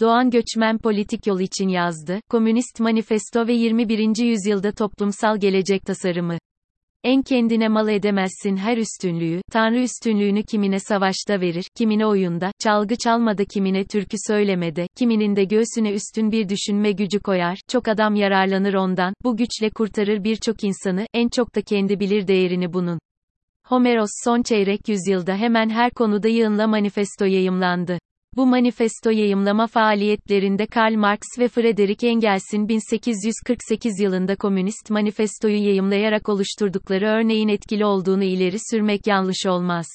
Doğan Göçmen Politik Yol için yazdı, Komünist Manifesto ve 21. Yüzyılda Toplumsal Gelecek Tasarımı. En kendine mal edemezsin her üstünlüğü, Tanrı üstünlüğünü kimine savaşta verir, kimine oyunda, çalgı çalmada kimine türkü söylemede, kiminin de göğsüne üstün bir düşünme gücü koyar, çok adam yararlanır ondan, bu güçle kurtarır birçok insanı, en çok da kendi bilir değerini bunun. Homeros son çeyrek yüzyılda hemen her konuda yığınla manifesto yayımlandı. Bu manifesto yayımlama faaliyetlerinde Karl Marx ve Frederick Engels'in 1848 yılında Komünist Manifestoyu yayımlayarak oluşturdukları örneğin etkili olduğunu ileri sürmek yanlış olmaz.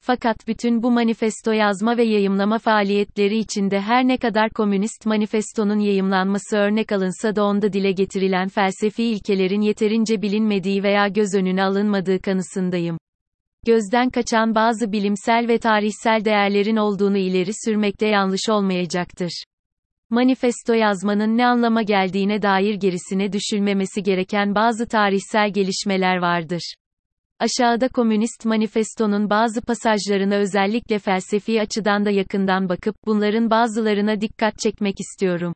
Fakat bütün bu manifesto yazma ve yayımlama faaliyetleri içinde her ne kadar Komünist Manifesto'nun yayımlanması örnek alınsa da onda dile getirilen felsefi ilkelerin yeterince bilinmediği veya göz önüne alınmadığı kanısındayım gözden kaçan bazı bilimsel ve tarihsel değerlerin olduğunu ileri sürmekte yanlış olmayacaktır. Manifesto yazmanın ne anlama geldiğine dair gerisine düşülmemesi gereken bazı tarihsel gelişmeler vardır. Aşağıda Komünist Manifesto'nun bazı pasajlarına özellikle felsefi açıdan da yakından bakıp bunların bazılarına dikkat çekmek istiyorum.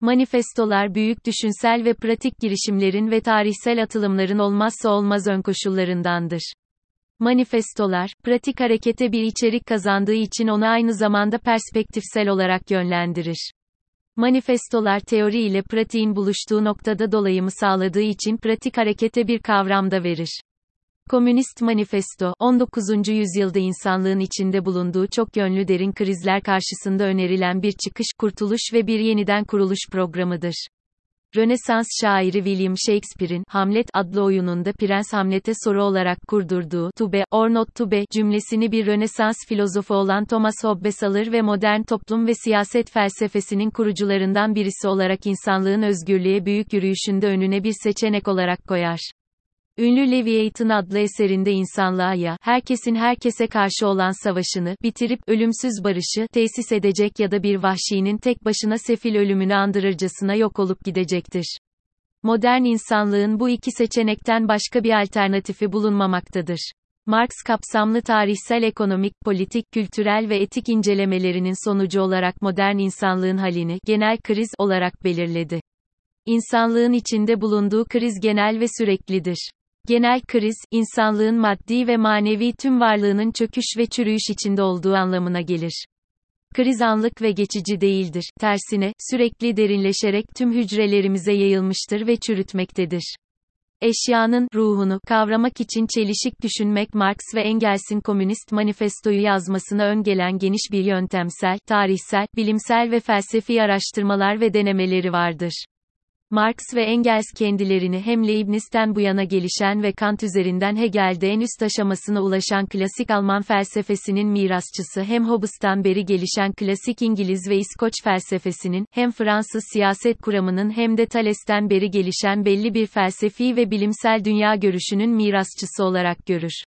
Manifestolar büyük düşünsel ve pratik girişimlerin ve tarihsel atılımların olmazsa olmaz önkoşullarındandır. Manifestolar, pratik harekete bir içerik kazandığı için onu aynı zamanda perspektifsel olarak yönlendirir. Manifestolar teori ile pratiğin buluştuğu noktada dolayımı sağladığı için pratik harekete bir kavram da verir. Komünist Manifesto, 19. yüzyılda insanlığın içinde bulunduğu çok yönlü derin krizler karşısında önerilen bir çıkış, kurtuluş ve bir yeniden kuruluş programıdır. Rönesans şairi William Shakespeare'in Hamlet adlı oyununda Prens Hamlet'e soru olarak kurdurduğu to be or not to be cümlesini bir Rönesans filozofu olan Thomas Hobbes alır ve modern toplum ve siyaset felsefesinin kurucularından birisi olarak insanlığın özgürlüğe büyük yürüyüşünde önüne bir seçenek olarak koyar. Ünlü Leviathan adlı eserinde insanlığa ya, herkesin herkese karşı olan savaşını, bitirip, ölümsüz barışı, tesis edecek ya da bir vahşinin tek başına sefil ölümünü andırırcasına yok olup gidecektir. Modern insanlığın bu iki seçenekten başka bir alternatifi bulunmamaktadır. Marx kapsamlı tarihsel ekonomik, politik, kültürel ve etik incelemelerinin sonucu olarak modern insanlığın halini, genel kriz olarak belirledi. İnsanlığın içinde bulunduğu kriz genel ve süreklidir. Genel kriz, insanlığın maddi ve manevi tüm varlığının çöküş ve çürüyüş içinde olduğu anlamına gelir. Kriz anlık ve geçici değildir, tersine, sürekli derinleşerek tüm hücrelerimize yayılmıştır ve çürütmektedir. Eşyanın ruhunu kavramak için çelişik düşünmek Marx ve Engels'in Komünist Manifestoyu yazmasına ön gelen geniş bir yöntemsel, tarihsel, bilimsel ve felsefi araştırmalar ve denemeleri vardır. Marx ve Engels kendilerini hem Leibniz'ten bu yana gelişen ve Kant üzerinden Hegel'de en üst aşamasına ulaşan klasik Alman felsefesinin mirasçısı hem Hobbes'tan beri gelişen klasik İngiliz ve İskoç felsefesinin, hem Fransız siyaset kuramının hem de Thales'ten beri gelişen belli bir felsefi ve bilimsel dünya görüşünün mirasçısı olarak görür.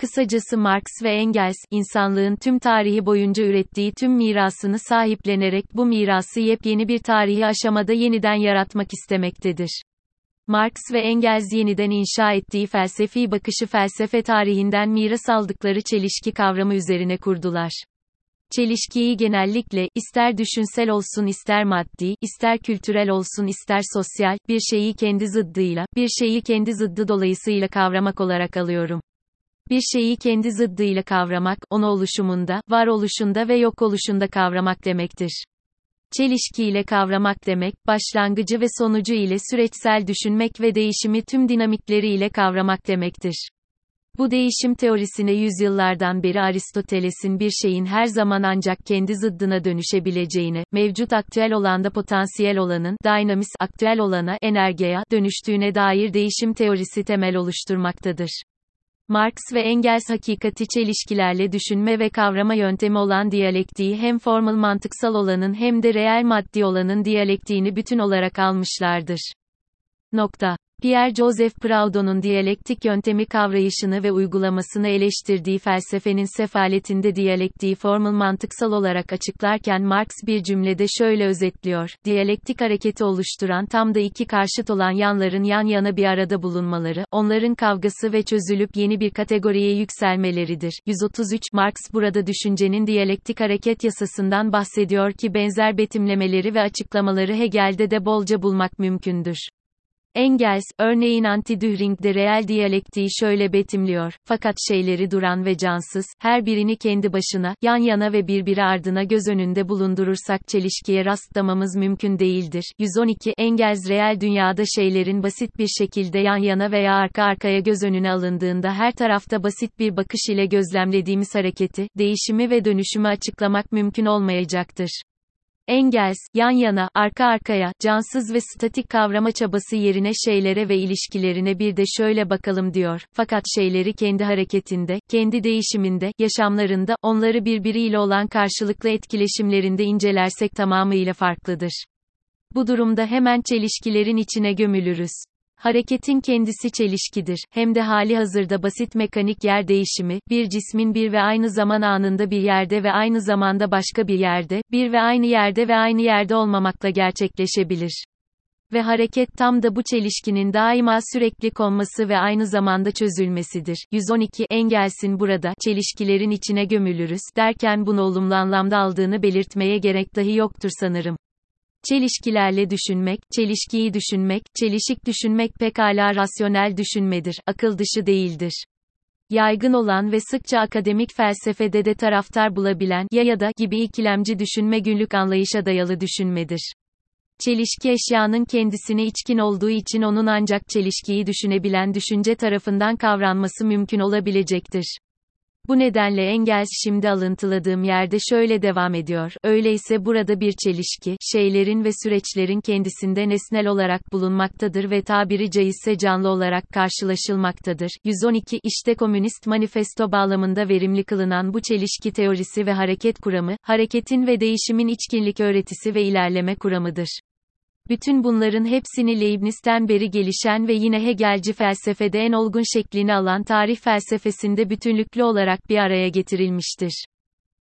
Kısacası Marx ve Engels, insanlığın tüm tarihi boyunca ürettiği tüm mirasını sahiplenerek bu mirası yepyeni bir tarihi aşamada yeniden yaratmak istemektedir. Marx ve Engels yeniden inşa ettiği felsefi bakışı felsefe tarihinden miras aldıkları çelişki kavramı üzerine kurdular. Çelişkiyi genellikle, ister düşünsel olsun ister maddi, ister kültürel olsun ister sosyal, bir şeyi kendi zıddıyla, bir şeyi kendi zıddı dolayısıyla kavramak olarak alıyorum. Bir şeyi kendi zıddıyla kavramak, onu oluşumunda, varoluşunda ve yok oluşunda kavramak demektir. Çelişkiyle kavramak demek, başlangıcı ve sonucu ile süreçsel düşünmek ve değişimi tüm dinamikleriyle kavramak demektir. Bu değişim teorisine yüzyıllardan beri Aristoteles'in bir şeyin her zaman ancak kendi zıddına dönüşebileceğini, mevcut aktüel olanda potansiyel olanın, dynamis, aktüel olana, energeya, dönüştüğüne dair değişim teorisi temel oluşturmaktadır. Marx ve Engels hakikati çelişkilerle düşünme ve kavrama yöntemi olan diyalektiği hem formal mantıksal olanın hem de reel maddi olanın diyalektiğini bütün olarak almışlardır. Nokta. Pierre-Joseph Proudhon'un diyalektik yöntemi kavrayışını ve uygulamasını eleştirdiği felsefenin sefaletinde diyalektiği formal mantıksal olarak açıklarken Marx bir cümlede şöyle özetliyor, diyalektik hareketi oluşturan tam da iki karşıt olan yanların yan yana bir arada bulunmaları, onların kavgası ve çözülüp yeni bir kategoriye yükselmeleridir. 133 Marx burada düşüncenin diyalektik hareket yasasından bahsediyor ki benzer betimlemeleri ve açıklamaları Hegel'de de bolca bulmak mümkündür. Engels, örneğin anti-Dühring'de reel diyalektiği şöyle betimliyor, fakat şeyleri duran ve cansız, her birini kendi başına, yan yana ve birbiri ardına göz önünde bulundurursak çelişkiye rastlamamız mümkün değildir. 112 Engels reel dünyada şeylerin basit bir şekilde yan yana veya arka arkaya göz önüne alındığında her tarafta basit bir bakış ile gözlemlediğimiz hareketi, değişimi ve dönüşümü açıklamak mümkün olmayacaktır. Engels, yan yana, arka arkaya, cansız ve statik kavrama çabası yerine şeylere ve ilişkilerine bir de şöyle bakalım diyor. Fakat şeyleri kendi hareketinde, kendi değişiminde, yaşamlarında, onları birbiriyle olan karşılıklı etkileşimlerinde incelersek tamamıyla farklıdır. Bu durumda hemen çelişkilerin içine gömülürüz. Hareketin kendisi çelişkidir, hem de hali hazırda basit mekanik yer değişimi, bir cismin bir ve aynı zaman anında bir yerde ve aynı zamanda başka bir yerde, bir ve aynı yerde ve aynı yerde olmamakla gerçekleşebilir. Ve hareket tam da bu çelişkinin daima sürekli konması ve aynı zamanda çözülmesidir. 112 Engels'in burada çelişkilerin içine gömülürüz derken bunu olumlu anlamda aldığını belirtmeye gerek dahi yoktur sanırım. Çelişkilerle düşünmek, çelişkiyi düşünmek, çelişik düşünmek pekala rasyonel düşünmedir, akıl dışı değildir. Yaygın olan ve sıkça akademik felsefede de taraftar bulabilen, ya ya da gibi ikilemci düşünme günlük anlayışa dayalı düşünmedir. Çelişki eşyanın kendisine içkin olduğu için onun ancak çelişkiyi düşünebilen düşünce tarafından kavranması mümkün olabilecektir. Bu nedenle Engels şimdi alıntıladığım yerde şöyle devam ediyor. Öyleyse burada bir çelişki, şeylerin ve süreçlerin kendisinde nesnel olarak bulunmaktadır ve tabiri caizse canlı olarak karşılaşılmaktadır. 112 İşte Komünist Manifesto bağlamında verimli kılınan bu çelişki teorisi ve hareket kuramı, hareketin ve değişimin içkinlik öğretisi ve ilerleme kuramıdır. Bütün bunların hepsini Leibniz'ten beri gelişen ve yine Hegelci felsefede en olgun şeklini alan tarih felsefesinde bütünlüklü olarak bir araya getirilmiştir.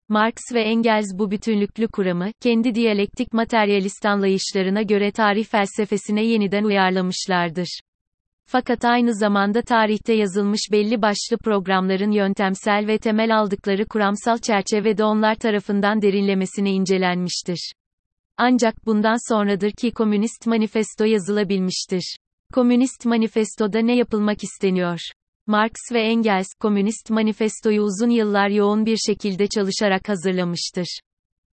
Marx ve Engels bu bütünlüklü kuramı, kendi diyalektik materyalist anlayışlarına göre tarih felsefesine yeniden uyarlamışlardır. Fakat aynı zamanda tarihte yazılmış belli başlı programların yöntemsel ve temel aldıkları kuramsal çerçevede onlar tarafından derinlemesine incelenmiştir. Ancak bundan sonradır ki Komünist Manifesto yazılabilmiştir. Komünist Manifesto'da ne yapılmak isteniyor? Marx ve Engels, Komünist Manifesto'yu uzun yıllar yoğun bir şekilde çalışarak hazırlamıştır.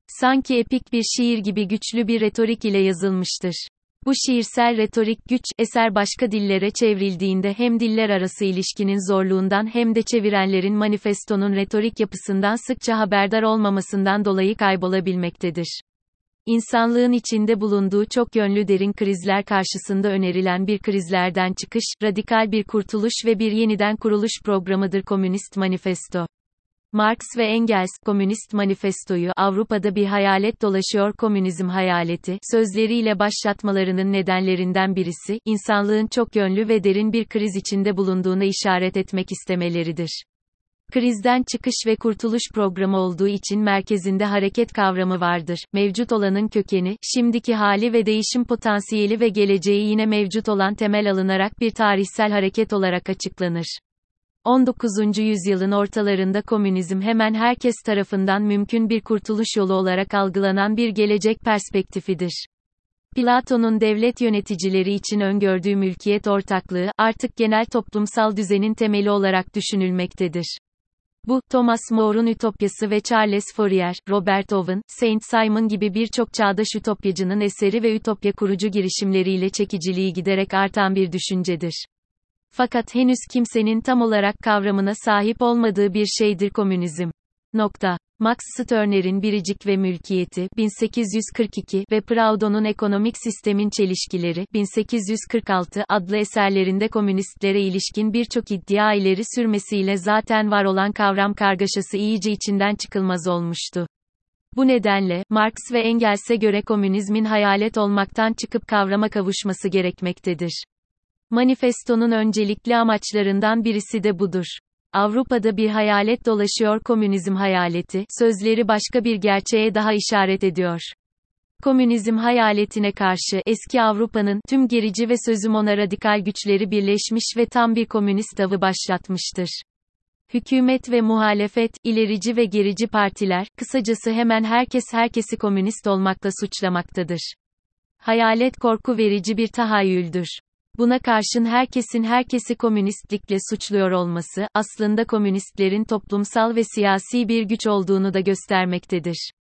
Sanki epik bir şiir gibi güçlü bir retorik ile yazılmıştır. Bu şiirsel retorik güç, eser başka dillere çevrildiğinde hem diller arası ilişkinin zorluğundan hem de çevirenlerin manifestonun retorik yapısından sıkça haberdar olmamasından dolayı kaybolabilmektedir. İnsanlığın içinde bulunduğu çok yönlü derin krizler karşısında önerilen bir krizlerden çıkış, radikal bir kurtuluş ve bir yeniden kuruluş programıdır Komünist Manifesto. Marx ve Engels, Komünist Manifestoyu Avrupa'da bir hayalet dolaşıyor komünizm hayaleti, sözleriyle başlatmalarının nedenlerinden birisi, insanlığın çok yönlü ve derin bir kriz içinde bulunduğuna işaret etmek istemeleridir. Krizden çıkış ve kurtuluş programı olduğu için merkezinde hareket kavramı vardır. Mevcut olanın kökeni, şimdiki hali ve değişim potansiyeli ve geleceği yine mevcut olan temel alınarak bir tarihsel hareket olarak açıklanır. 19. yüzyılın ortalarında komünizm hemen herkes tarafından mümkün bir kurtuluş yolu olarak algılanan bir gelecek perspektifidir. Platon'un devlet yöneticileri için öngördüğü mülkiyet ortaklığı, artık genel toplumsal düzenin temeli olarak düşünülmektedir. Bu, Thomas More'un Ütopyası ve Charles Fourier, Robert Owen, Saint Simon gibi birçok çağdaş ütopyacının eseri ve ütopya kurucu girişimleriyle çekiciliği giderek artan bir düşüncedir. Fakat henüz kimsenin tam olarak kavramına sahip olmadığı bir şeydir komünizm. Nokta. Max Stirner'in Biricik ve Mülkiyeti 1842 ve Proudhon'un Ekonomik Sistemin Çelişkileri 1846 adlı eserlerinde komünistlere ilişkin birçok iddia ileri sürmesiyle zaten var olan kavram kargaşası iyice içinden çıkılmaz olmuştu. Bu nedenle, Marx ve Engels'e göre komünizmin hayalet olmaktan çıkıp kavrama kavuşması gerekmektedir. Manifestonun öncelikli amaçlarından birisi de budur. Avrupa'da bir hayalet dolaşıyor komünizm hayaleti, sözleri başka bir gerçeğe daha işaret ediyor. Komünizm hayaletine karşı eski Avrupa'nın tüm gerici ve sözüm ona radikal güçleri birleşmiş ve tam bir komünist avı başlatmıştır. Hükümet ve muhalefet, ilerici ve gerici partiler, kısacası hemen herkes herkesi komünist olmakla suçlamaktadır. Hayalet korku verici bir tahayyüldür. Buna karşın herkesin herkesi komünistlikle suçluyor olması, aslında komünistlerin toplumsal ve siyasi bir güç olduğunu da göstermektedir.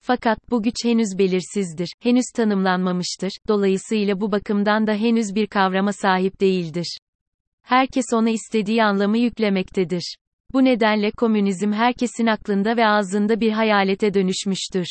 Fakat bu güç henüz belirsizdir, henüz tanımlanmamıştır, dolayısıyla bu bakımdan da henüz bir kavrama sahip değildir. Herkes ona istediği anlamı yüklemektedir. Bu nedenle komünizm herkesin aklında ve ağzında bir hayalete dönüşmüştür.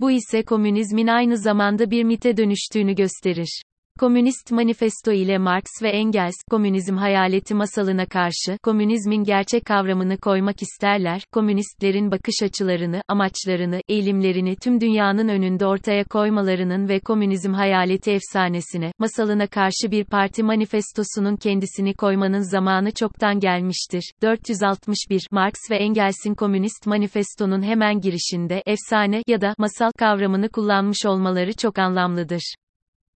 Bu ise komünizmin aynı zamanda bir mite dönüştüğünü gösterir. Komünist Manifesto ile Marx ve Engels, komünizm hayaleti masalına karşı, komünizmin gerçek kavramını koymak isterler, komünistlerin bakış açılarını, amaçlarını, eğilimlerini tüm dünyanın önünde ortaya koymalarının ve komünizm hayaleti efsanesine, masalına karşı bir parti manifestosunun kendisini koymanın zamanı çoktan gelmiştir. 461, Marx ve Engels'in Komünist Manifesto'nun hemen girişinde, efsane ya da masal kavramını kullanmış olmaları çok anlamlıdır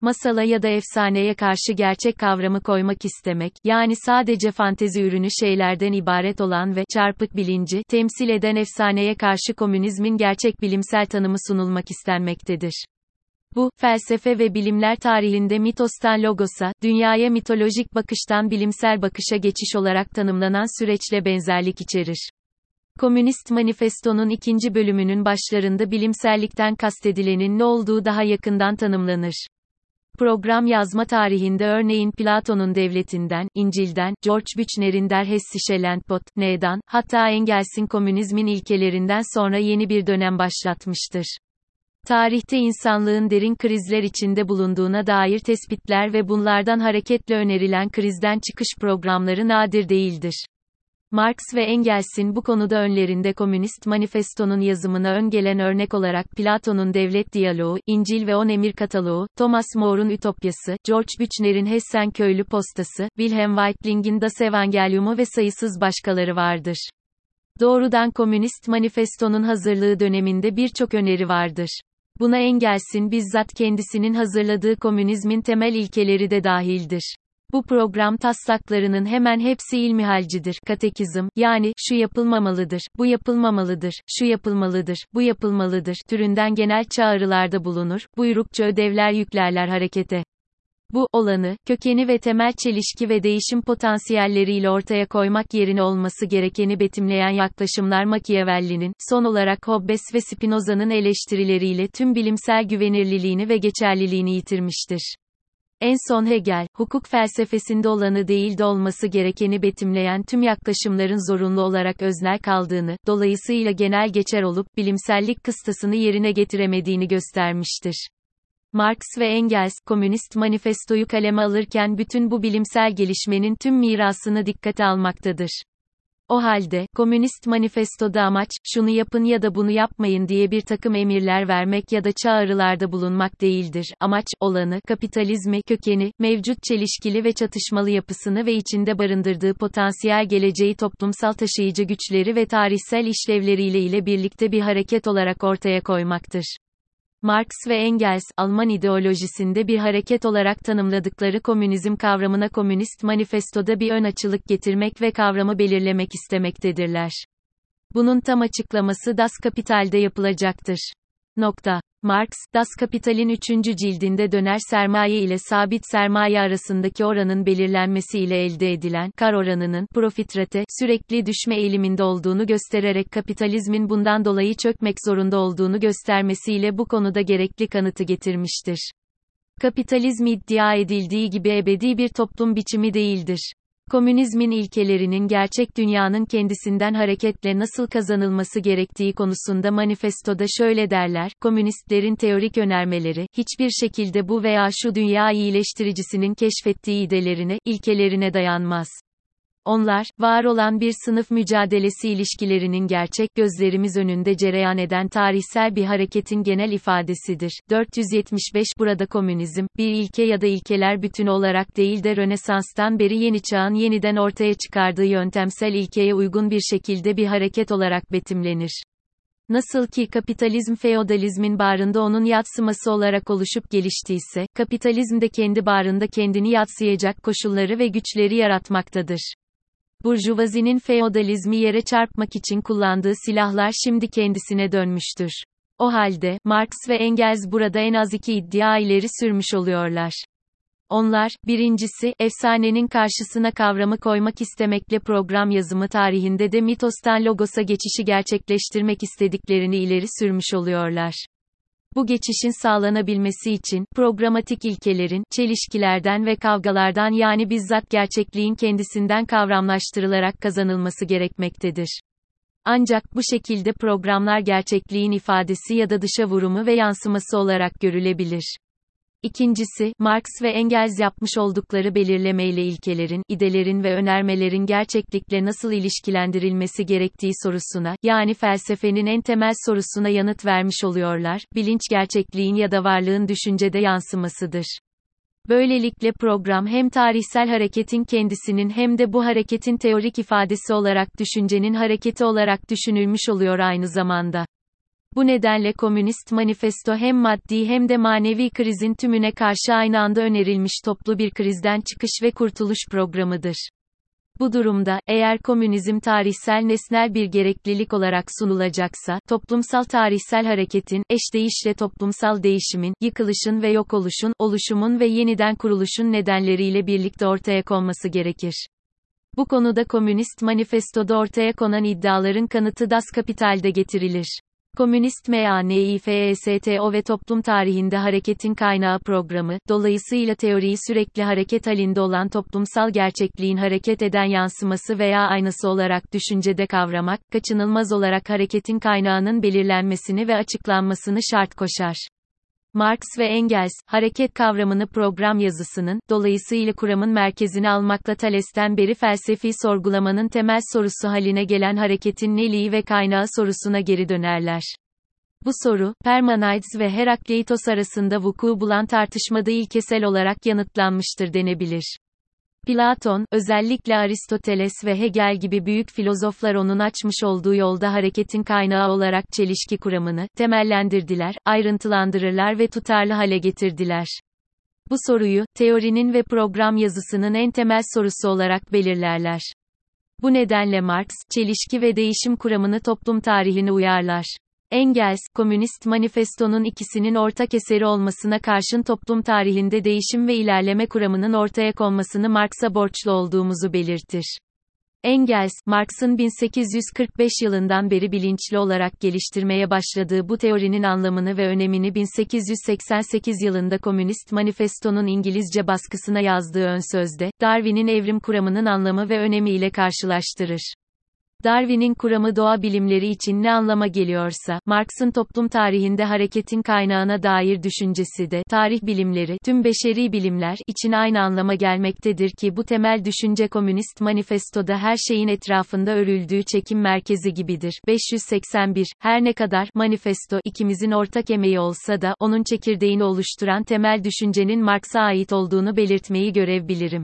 masala ya da efsaneye karşı gerçek kavramı koymak istemek, yani sadece fantezi ürünü şeylerden ibaret olan ve çarpık bilinci temsil eden efsaneye karşı komünizmin gerçek bilimsel tanımı sunulmak istenmektedir. Bu, felsefe ve bilimler tarihinde mitostan logosa, dünyaya mitolojik bakıştan bilimsel bakışa geçiş olarak tanımlanan süreçle benzerlik içerir. Komünist Manifesto'nun ikinci bölümünün başlarında bilimsellikten kastedilenin ne olduğu daha yakından tanımlanır. Program yazma tarihinde örneğin Platon'un devletinden, İncil'den, George Büchner'in Der Hessische Landbot, N'dan, hatta Engels'in komünizmin ilkelerinden sonra yeni bir dönem başlatmıştır. Tarihte insanlığın derin krizler içinde bulunduğuna dair tespitler ve bunlardan hareketle önerilen krizden çıkış programları nadir değildir. Marx ve Engels'in bu konuda önlerinde Komünist Manifesto'nun yazımına ön örnek olarak Platon'un Devlet Diyaloğu, İncil ve On Emir Kataloğu, Thomas More'un Ütopyası, George Büchner'in Hessen Köylü Postası, Wilhelm Weitling'in Das Evangelium'u ve sayısız başkaları vardır. Doğrudan Komünist Manifesto'nun hazırlığı döneminde birçok öneri vardır. Buna Engels'in bizzat kendisinin hazırladığı komünizmin temel ilkeleri de dahildir. Bu program taslaklarının hemen hepsi ilmihalcidir. Katekizm, yani, şu yapılmamalıdır, bu yapılmamalıdır, şu yapılmalıdır, bu yapılmalıdır, türünden genel çağrılarda bulunur, buyrukça ödevler yüklerler harekete. Bu, olanı, kökeni ve temel çelişki ve değişim potansiyelleriyle ortaya koymak yerine olması gerekeni betimleyen yaklaşımlar Machiavelli'nin, son olarak Hobbes ve Spinoza'nın eleştirileriyle tüm bilimsel güvenirliliğini ve geçerliliğini yitirmiştir. En son Hegel, hukuk felsefesinde olanı değil de olması gerekeni betimleyen tüm yaklaşımların zorunlu olarak öznel kaldığını, dolayısıyla genel geçer olup, bilimsellik kıstasını yerine getiremediğini göstermiştir. Marx ve Engels, Komünist Manifestoyu kaleme alırken bütün bu bilimsel gelişmenin tüm mirasını dikkate almaktadır. O halde, Komünist Manifesto'da amaç, şunu yapın ya da bunu yapmayın diye bir takım emirler vermek ya da çağrılarda bulunmak değildir. Amaç, olanı, kapitalizmi, kökeni, mevcut çelişkili ve çatışmalı yapısını ve içinde barındırdığı potansiyel geleceği toplumsal taşıyıcı güçleri ve tarihsel işlevleriyle ile birlikte bir hareket olarak ortaya koymaktır. Marx ve Engels, Alman ideolojisinde bir hareket olarak tanımladıkları komünizm kavramına Komünist Manifesto'da bir ön açılık getirmek ve kavramı belirlemek istemektedirler. Bunun tam açıklaması Das Kapital'de yapılacaktır. Nokta. Marx, Das Kapital'in 3. cildinde döner sermaye ile sabit sermaye arasındaki oranın belirlenmesi ile elde edilen kar oranının profit rate sürekli düşme eğiliminde olduğunu göstererek kapitalizmin bundan dolayı çökmek zorunda olduğunu göstermesiyle bu konuda gerekli kanıtı getirmiştir. Kapitalizm iddia edildiği gibi ebedi bir toplum biçimi değildir. Komünizmin ilkelerinin gerçek dünyanın kendisinden hareketle nasıl kazanılması gerektiği konusunda manifestoda şöyle derler, komünistlerin teorik önermeleri, hiçbir şekilde bu veya şu dünya iyileştiricisinin keşfettiği idelerine, ilkelerine dayanmaz. Onlar, var olan bir sınıf mücadelesi ilişkilerinin gerçek gözlerimiz önünde cereyan eden tarihsel bir hareketin genel ifadesidir. 475 Burada komünizm, bir ilke ya da ilkeler bütünü olarak değil de Rönesans'tan beri yeni çağın yeniden ortaya çıkardığı yöntemsel ilkeye uygun bir şekilde bir hareket olarak betimlenir. Nasıl ki kapitalizm feodalizmin bağrında onun yatsıması olarak oluşup geliştiyse, kapitalizm de kendi bağrında kendini yatsıyacak koşulları ve güçleri yaratmaktadır. Burjuvazinin feodalizmi yere çarpmak için kullandığı silahlar şimdi kendisine dönmüştür. O halde, Marx ve Engels burada en az iki iddia ileri sürmüş oluyorlar. Onlar, birincisi, efsanenin karşısına kavramı koymak istemekle program yazımı tarihinde de mitostan logosa geçişi gerçekleştirmek istediklerini ileri sürmüş oluyorlar. Bu geçişin sağlanabilmesi için, programatik ilkelerin, çelişkilerden ve kavgalardan yani bizzat gerçekliğin kendisinden kavramlaştırılarak kazanılması gerekmektedir. Ancak bu şekilde programlar gerçekliğin ifadesi ya da dışa vurumu ve yansıması olarak görülebilir. İkincisi, Marx ve Engels yapmış oldukları belirlemeyle ilkelerin, idelerin ve önermelerin gerçeklikle nasıl ilişkilendirilmesi gerektiği sorusuna, yani felsefenin en temel sorusuna yanıt vermiş oluyorlar, bilinç gerçekliğin ya da varlığın düşüncede yansımasıdır. Böylelikle program hem tarihsel hareketin kendisinin hem de bu hareketin teorik ifadesi olarak düşüncenin hareketi olarak düşünülmüş oluyor aynı zamanda. Bu nedenle Komünist Manifesto hem maddi hem de manevi krizin tümüne karşı aynı anda önerilmiş toplu bir krizden çıkış ve kurtuluş programıdır. Bu durumda, eğer komünizm tarihsel nesnel bir gereklilik olarak sunulacaksa, toplumsal tarihsel hareketin, eşdeğişle toplumsal değişimin, yıkılışın ve yok oluşun, oluşumun ve yeniden kuruluşun nedenleriyle birlikte ortaya konması gerekir. Bu konuda Komünist Manifesto'da ortaya konan iddiaların kanıtı Das Kapital'de getirilir. Komünist MANİFESTO ve toplum tarihinde hareketin kaynağı programı, dolayısıyla teoriyi sürekli hareket halinde olan toplumsal gerçekliğin hareket eden yansıması veya aynası olarak düşüncede kavramak, kaçınılmaz olarak hareketin kaynağının belirlenmesini ve açıklanmasını şart koşar. Marx ve Engels, hareket kavramını program yazısının, dolayısıyla kuramın merkezine almakla Thales'ten beri felsefi sorgulamanın temel sorusu haline gelen hareketin neliği ve kaynağı sorusuna geri dönerler. Bu soru, Parmenides ve Herakleitos arasında vuku bulan tartışmada ilkesel olarak yanıtlanmıştır denebilir. Platon, özellikle Aristoteles ve Hegel gibi büyük filozoflar onun açmış olduğu yolda hareketin kaynağı olarak çelişki kuramını, temellendirdiler, ayrıntılandırırlar ve tutarlı hale getirdiler. Bu soruyu, teorinin ve program yazısının en temel sorusu olarak belirlerler. Bu nedenle Marx, çelişki ve değişim kuramını toplum tarihine uyarlar. Engels, Komünist Manifesto'nun ikisinin ortak eseri olmasına karşın toplum tarihinde değişim ve ilerleme kuramının ortaya konmasını Marx'a borçlu olduğumuzu belirtir. Engels, Marx'ın 1845 yılından beri bilinçli olarak geliştirmeye başladığı bu teorinin anlamını ve önemini 1888 yılında Komünist Manifesto'nun İngilizce baskısına yazdığı ön sözde, Darwin'in evrim kuramının anlamı ve önemi ile karşılaştırır. Darwin'in kuramı doğa bilimleri için ne anlama geliyorsa, Marx'ın toplum tarihinde hareketin kaynağına dair düşüncesi de, tarih bilimleri, tüm beşeri bilimler için aynı anlama gelmektedir ki bu temel düşünce Komünist Manifesto'da her şeyin etrafında örüldüğü çekim merkezi gibidir. 581, her ne kadar, manifesto, ikimizin ortak emeği olsa da, onun çekirdeğini oluşturan temel düşüncenin Marx'a ait olduğunu belirtmeyi görev bilirim.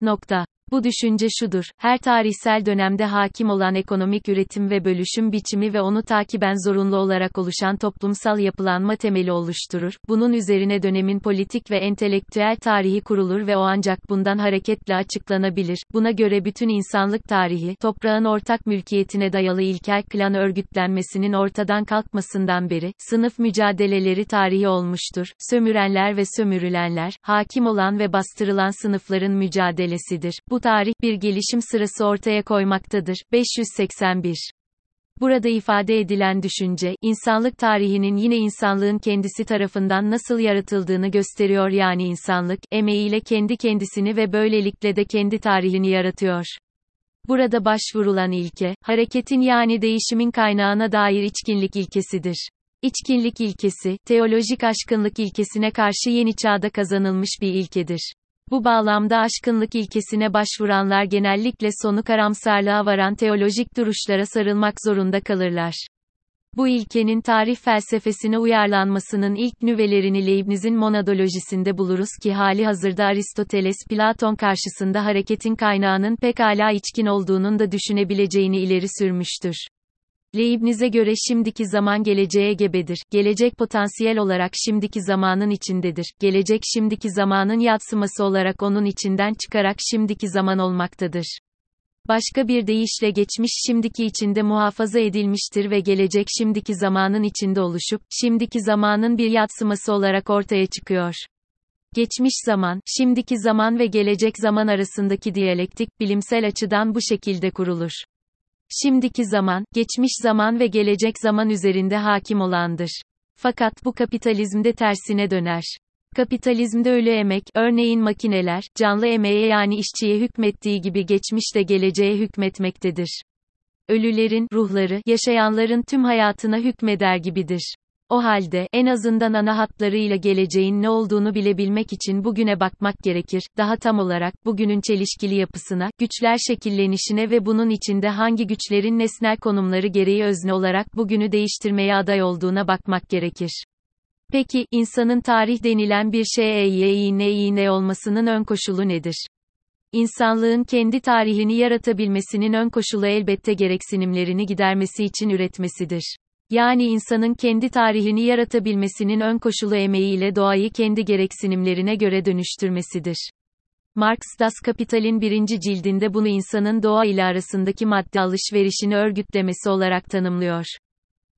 Nokta. Bu düşünce şudur, her tarihsel dönemde hakim olan ekonomik üretim ve bölüşüm biçimi ve onu takiben zorunlu olarak oluşan toplumsal yapılanma temeli oluşturur. Bunun üzerine dönemin politik ve entelektüel tarihi kurulur ve o ancak bundan hareketle açıklanabilir. Buna göre bütün insanlık tarihi, toprağın ortak mülkiyetine dayalı ilkel klan örgütlenmesinin ortadan kalkmasından beri, sınıf mücadeleleri tarihi olmuştur. Sömürenler ve sömürülenler, hakim olan ve bastırılan sınıfların mücadelesidir. Bu tarih, bir gelişim sırası ortaya koymaktadır. 581 Burada ifade edilen düşünce, insanlık tarihinin yine insanlığın kendisi tarafından nasıl yaratıldığını gösteriyor yani insanlık, emeğiyle kendi kendisini ve böylelikle de kendi tarihini yaratıyor. Burada başvurulan ilke, hareketin yani değişimin kaynağına dair içkinlik ilkesidir. İçkinlik ilkesi, teolojik aşkınlık ilkesine karşı yeni çağda kazanılmış bir ilkedir. Bu bağlamda aşkınlık ilkesine başvuranlar genellikle sonu karamsarlığa varan teolojik duruşlara sarılmak zorunda kalırlar. Bu ilkenin tarih felsefesine uyarlanmasının ilk nüvelerini Leibniz'in monadolojisinde buluruz ki hali hazırda Aristoteles Platon karşısında hareketin kaynağının pekala içkin olduğunun da düşünebileceğini ileri sürmüştür. Leibniz'e göre şimdiki zaman geleceğe gebedir. Gelecek potansiyel olarak şimdiki zamanın içindedir. Gelecek şimdiki zamanın yatsıması olarak onun içinden çıkarak şimdiki zaman olmaktadır. Başka bir deyişle geçmiş şimdiki içinde muhafaza edilmiştir ve gelecek şimdiki zamanın içinde oluşup, şimdiki zamanın bir yatsıması olarak ortaya çıkıyor. Geçmiş zaman, şimdiki zaman ve gelecek zaman arasındaki diyalektik, bilimsel açıdan bu şekilde kurulur. Şimdiki zaman, geçmiş zaman ve gelecek zaman üzerinde hakim olandır. Fakat bu kapitalizmde tersine döner. Kapitalizmde ölü emek, örneğin makineler, canlı emeğe yani işçiye hükmettiği gibi geçmişte geleceğe hükmetmektedir. Ölülerin, ruhları, yaşayanların tüm hayatına hükmeder gibidir. O halde, en azından ana hatlarıyla geleceğin ne olduğunu bilebilmek için bugüne bakmak gerekir, daha tam olarak, bugünün çelişkili yapısına, güçler şekillenişine ve bunun içinde hangi güçlerin nesnel konumları gereği özne olarak bugünü değiştirmeye aday olduğuna bakmak gerekir. Peki, insanın tarih denilen bir şeye yine olmasının ön koşulu nedir? İnsanlığın kendi tarihini yaratabilmesinin ön koşulu elbette gereksinimlerini gidermesi için üretmesidir. Yani insanın kendi tarihini yaratabilmesinin ön koşulu emeğiyle doğayı kendi gereksinimlerine göre dönüştürmesidir. Marx Das Kapital'in birinci cildinde bunu insanın doğa ile arasındaki madde alışverişini örgütlemesi olarak tanımlıyor.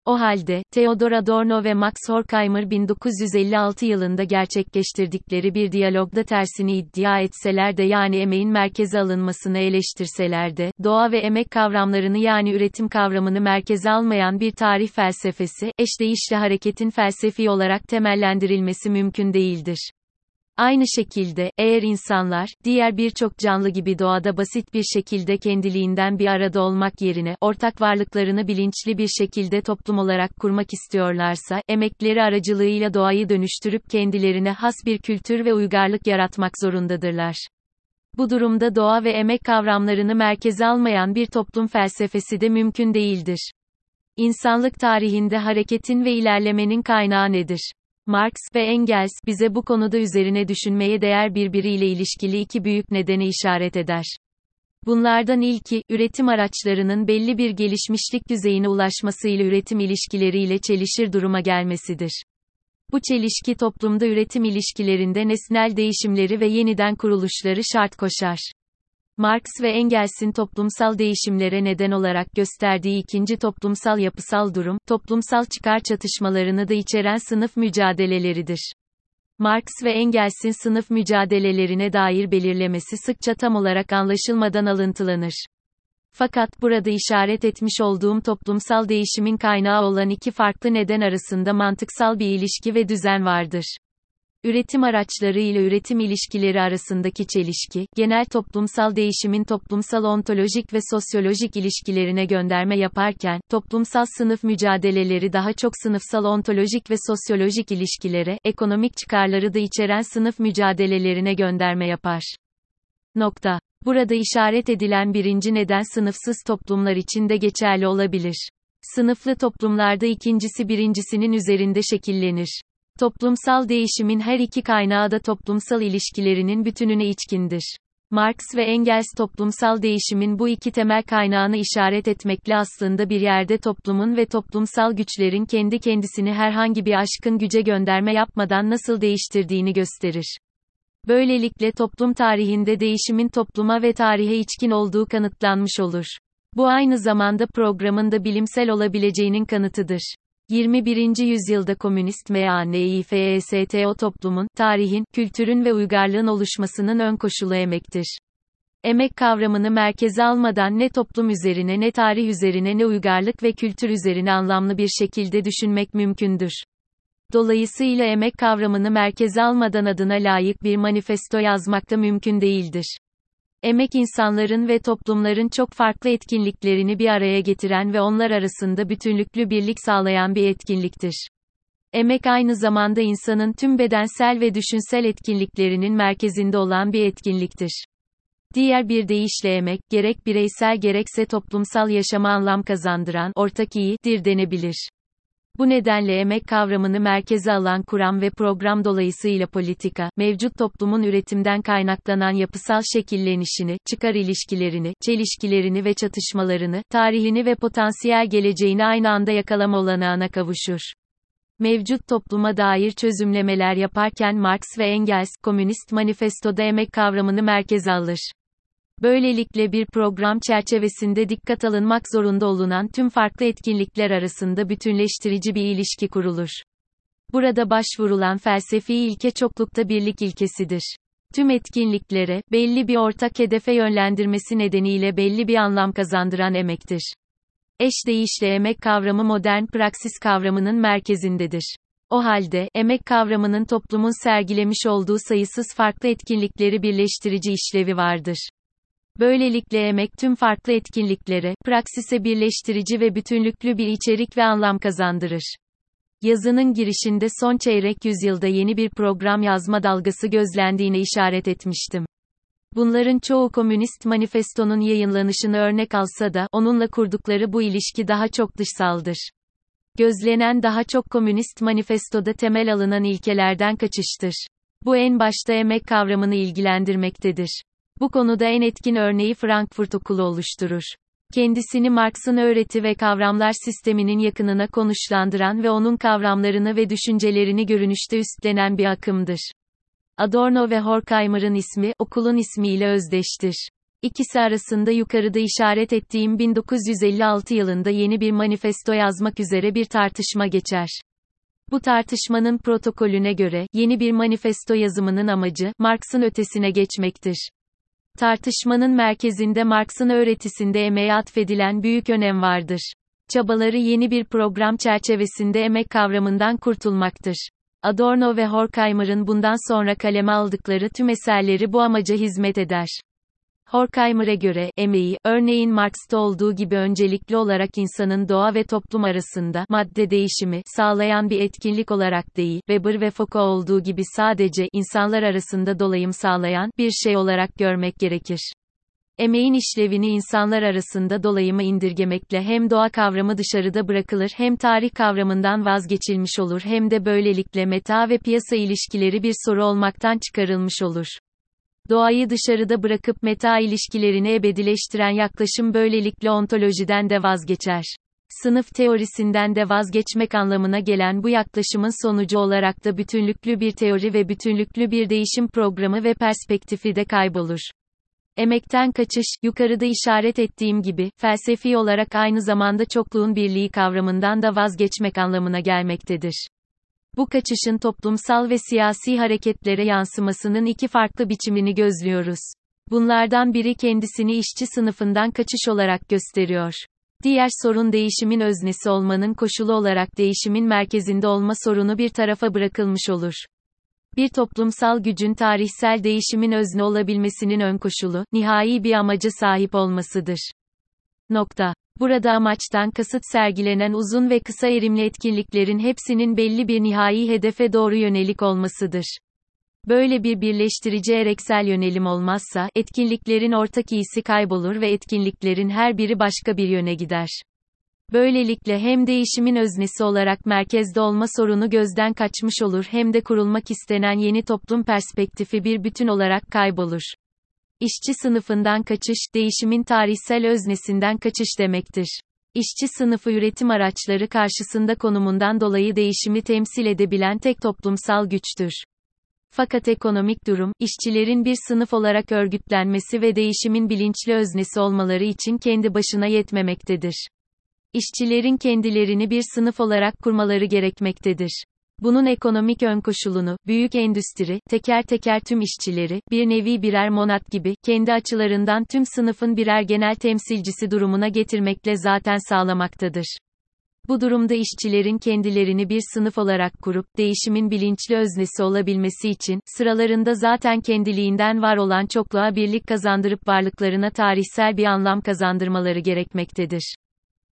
O halde, Theodor Adorno ve Max Horkheimer 1956 yılında gerçekleştirdikleri bir diyalogda tersini iddia etseler de yani emeğin merkeze alınmasını eleştirseler de, doğa ve emek kavramlarını yani üretim kavramını merkeze almayan bir tarih felsefesi, eşdeğişli hareketin felsefi olarak temellendirilmesi mümkün değildir. Aynı şekilde, eğer insanlar, diğer birçok canlı gibi doğada basit bir şekilde kendiliğinden bir arada olmak yerine, ortak varlıklarını bilinçli bir şekilde toplum olarak kurmak istiyorlarsa, emekleri aracılığıyla doğayı dönüştürüp kendilerine has bir kültür ve uygarlık yaratmak zorundadırlar. Bu durumda doğa ve emek kavramlarını merkeze almayan bir toplum felsefesi de mümkün değildir. İnsanlık tarihinde hareketin ve ilerlemenin kaynağı nedir? Marx ve Engels bize bu konuda üzerine düşünmeye değer birbiriyle ilişkili iki büyük nedeni işaret eder. Bunlardan ilki, üretim araçlarının belli bir gelişmişlik düzeyine ulaşmasıyla üretim ilişkileriyle çelişir duruma gelmesidir. Bu çelişki toplumda üretim ilişkilerinde nesnel değişimleri ve yeniden kuruluşları şart koşar. Marx ve Engels'in toplumsal değişimlere neden olarak gösterdiği ikinci toplumsal yapısal durum, toplumsal çıkar çatışmalarını da içeren sınıf mücadeleleridir. Marx ve Engels'in sınıf mücadelelerine dair belirlemesi sıkça tam olarak anlaşılmadan alıntılanır. Fakat burada işaret etmiş olduğum toplumsal değişimin kaynağı olan iki farklı neden arasında mantıksal bir ilişki ve düzen vardır. Üretim araçları ile üretim ilişkileri arasındaki çelişki, genel toplumsal değişimin toplumsal ontolojik ve sosyolojik ilişkilerine gönderme yaparken, toplumsal sınıf mücadeleleri daha çok sınıfsal ontolojik ve sosyolojik ilişkilere, ekonomik çıkarları da içeren sınıf mücadelelerine gönderme yapar. Nokta. Burada işaret edilen birinci neden sınıfsız toplumlar için de geçerli olabilir. Sınıflı toplumlarda ikincisi birincisinin üzerinde şekillenir. Toplumsal değişimin her iki kaynağı da toplumsal ilişkilerinin bütününe içkindir. Marx ve Engels toplumsal değişimin bu iki temel kaynağını işaret etmekle aslında bir yerde toplumun ve toplumsal güçlerin kendi kendisini herhangi bir aşkın güce gönderme yapmadan nasıl değiştirdiğini gösterir. Böylelikle toplum tarihinde değişimin topluma ve tarihe içkin olduğu kanıtlanmış olur. Bu aynı zamanda programın da bilimsel olabileceğinin kanıtıdır. 21. yüzyılda komünist MANİFESTO toplumun, tarihin, kültürün ve uygarlığın oluşmasının ön koşulu emektir. Emek kavramını merkeze almadan ne toplum üzerine ne tarih üzerine ne uygarlık ve kültür üzerine anlamlı bir şekilde düşünmek mümkündür. Dolayısıyla emek kavramını merkeze almadan adına layık bir manifesto yazmak da mümkün değildir. Emek insanların ve toplumların çok farklı etkinliklerini bir araya getiren ve onlar arasında bütünlüklü birlik sağlayan bir etkinliktir. Emek aynı zamanda insanın tüm bedensel ve düşünsel etkinliklerinin merkezinde olan bir etkinliktir. Diğer bir deyişle emek, gerek bireysel gerekse toplumsal yaşama anlam kazandıran, ortak iyidir denebilir. Bu nedenle emek kavramını merkeze alan kuram ve program dolayısıyla politika, mevcut toplumun üretimden kaynaklanan yapısal şekillenişini, çıkar ilişkilerini, çelişkilerini ve çatışmalarını, tarihini ve potansiyel geleceğini aynı anda yakalama olanağına kavuşur. Mevcut topluma dair çözümlemeler yaparken Marx ve Engels, Komünist Manifesto'da emek kavramını merkeze alır. Böylelikle bir program çerçevesinde dikkat alınmak zorunda olunan tüm farklı etkinlikler arasında bütünleştirici bir ilişki kurulur. Burada başvurulan felsefi ilke çoklukta birlik ilkesidir. Tüm etkinliklere, belli bir ortak hedefe yönlendirmesi nedeniyle belli bir anlam kazandıran emektir. Eş deyişle emek kavramı modern praksis kavramının merkezindedir. O halde, emek kavramının toplumun sergilemiş olduğu sayısız farklı etkinlikleri birleştirici işlevi vardır. Böylelikle emek tüm farklı etkinliklere, praksise birleştirici ve bütünlüklü bir içerik ve anlam kazandırır. Yazının girişinde son çeyrek yüzyılda yeni bir program yazma dalgası gözlendiğine işaret etmiştim. Bunların çoğu Komünist Manifesto'nun yayınlanışını örnek alsa da, onunla kurdukları bu ilişki daha çok dışsaldır. Gözlenen daha çok Komünist Manifesto'da temel alınan ilkelerden kaçıştır. Bu en başta emek kavramını ilgilendirmektedir. Bu konuda en etkin örneği Frankfurt Okulu oluşturur. Kendisini Marx'ın öğreti ve kavramlar sisteminin yakınına konuşlandıran ve onun kavramlarını ve düşüncelerini görünüşte üstlenen bir akımdır. Adorno ve Horkheimer'ın ismi, okulun ismiyle özdeştir. İkisi arasında yukarıda işaret ettiğim 1956 yılında yeni bir manifesto yazmak üzere bir tartışma geçer. Bu tartışmanın protokolüne göre, yeni bir manifesto yazımının amacı, Marx'ın ötesine geçmektir. Tartışmanın merkezinde Marx'ın öğretisinde emeğe atfedilen büyük önem vardır. Çabaları yeni bir program çerçevesinde emek kavramından kurtulmaktır. Adorno ve Horkheimer'ın bundan sonra kaleme aldıkları tüm eserleri bu amaca hizmet eder. Horkheimer'e göre, emeği, örneğin Marx'ta olduğu gibi öncelikli olarak insanın doğa ve toplum arasında, madde değişimi, sağlayan bir etkinlik olarak değil, Weber ve Foucault olduğu gibi sadece, insanlar arasında dolayım sağlayan, bir şey olarak görmek gerekir. Emeğin işlevini insanlar arasında dolayımı indirgemekle hem doğa kavramı dışarıda bırakılır hem tarih kavramından vazgeçilmiş olur hem de böylelikle meta ve piyasa ilişkileri bir soru olmaktan çıkarılmış olur. Doğayı dışarıda bırakıp meta ilişkilerini ebedileştiren yaklaşım böylelikle ontolojiden de vazgeçer. Sınıf teorisinden de vazgeçmek anlamına gelen bu yaklaşımın sonucu olarak da bütünlüklü bir teori ve bütünlüklü bir değişim programı ve perspektifi de kaybolur. Emekten kaçış, yukarıda işaret ettiğim gibi, felsefi olarak aynı zamanda çokluğun birliği kavramından da vazgeçmek anlamına gelmektedir. Bu kaçışın toplumsal ve siyasi hareketlere yansımasının iki farklı biçimini gözlüyoruz. Bunlardan biri kendisini işçi sınıfından kaçış olarak gösteriyor. Diğer sorun değişimin öznesi olmanın koşulu olarak değişimin merkezinde olma sorunu bir tarafa bırakılmış olur. Bir toplumsal gücün tarihsel değişimin özne olabilmesinin ön koşulu, nihai bir amaca sahip olmasıdır. Nokta. Burada amaçtan kasıt sergilenen uzun ve kısa erimli etkinliklerin hepsinin belli bir nihai hedefe doğru yönelik olmasıdır. Böyle bir birleştirici ereksel yönelim olmazsa, etkinliklerin ortak iyisi kaybolur ve etkinliklerin her biri başka bir yöne gider. Böylelikle hem değişimin öznesi olarak merkezde olma sorunu gözden kaçmış olur hem de kurulmak istenen yeni toplum perspektifi bir bütün olarak kaybolur. İşçi sınıfından kaçış, değişimin tarihsel öznesinden kaçış demektir. İşçi sınıfı üretim araçları karşısında konumundan dolayı değişimi temsil edebilen tek toplumsal güçtür. Fakat ekonomik durum, işçilerin bir sınıf olarak örgütlenmesi ve değişimin bilinçli öznesi olmaları için kendi başına yetmemektedir. İşçilerin kendilerini bir sınıf olarak kurmaları gerekmektedir. Bunun ekonomik önkoşulunu, büyük endüstri, teker teker tüm işçileri, bir nevi birer monat gibi, kendi açılarından tüm sınıfın birer genel temsilcisi durumuna getirmekle zaten sağlamaktadır. Bu durumda işçilerin kendilerini bir sınıf olarak kurup, değişimin bilinçli öznesi olabilmesi için, sıralarında zaten kendiliğinden var olan çokluğa birlik kazandırıp varlıklarına tarihsel bir anlam kazandırmaları gerekmektedir.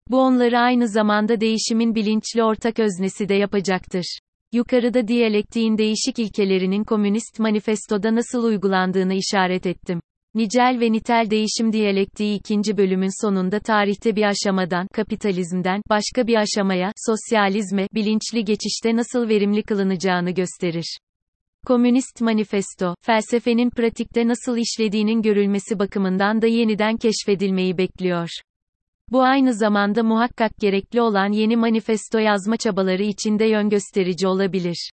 Bu onları aynı zamanda değişimin bilinçli ortak öznesi de yapacaktır. Yukarıda diyalektiğin değişik ilkelerinin Komünist Manifesto'da nasıl uygulandığını işaret ettim. Nicel ve nitel değişim diyalektiği ikinci bölümün sonunda tarihte bir aşamadan, kapitalizmden, başka bir aşamaya, sosyalizme, bilinçli geçişte nasıl verimli kılınacağını gösterir. Komünist Manifesto, felsefenin pratikte nasıl işlediğinin görülmesi bakımından da yeniden keşfedilmeyi bekliyor. Bu aynı zamanda muhakkak gerekli olan yeni manifesto yazma çabaları için de yön gösterici olabilir.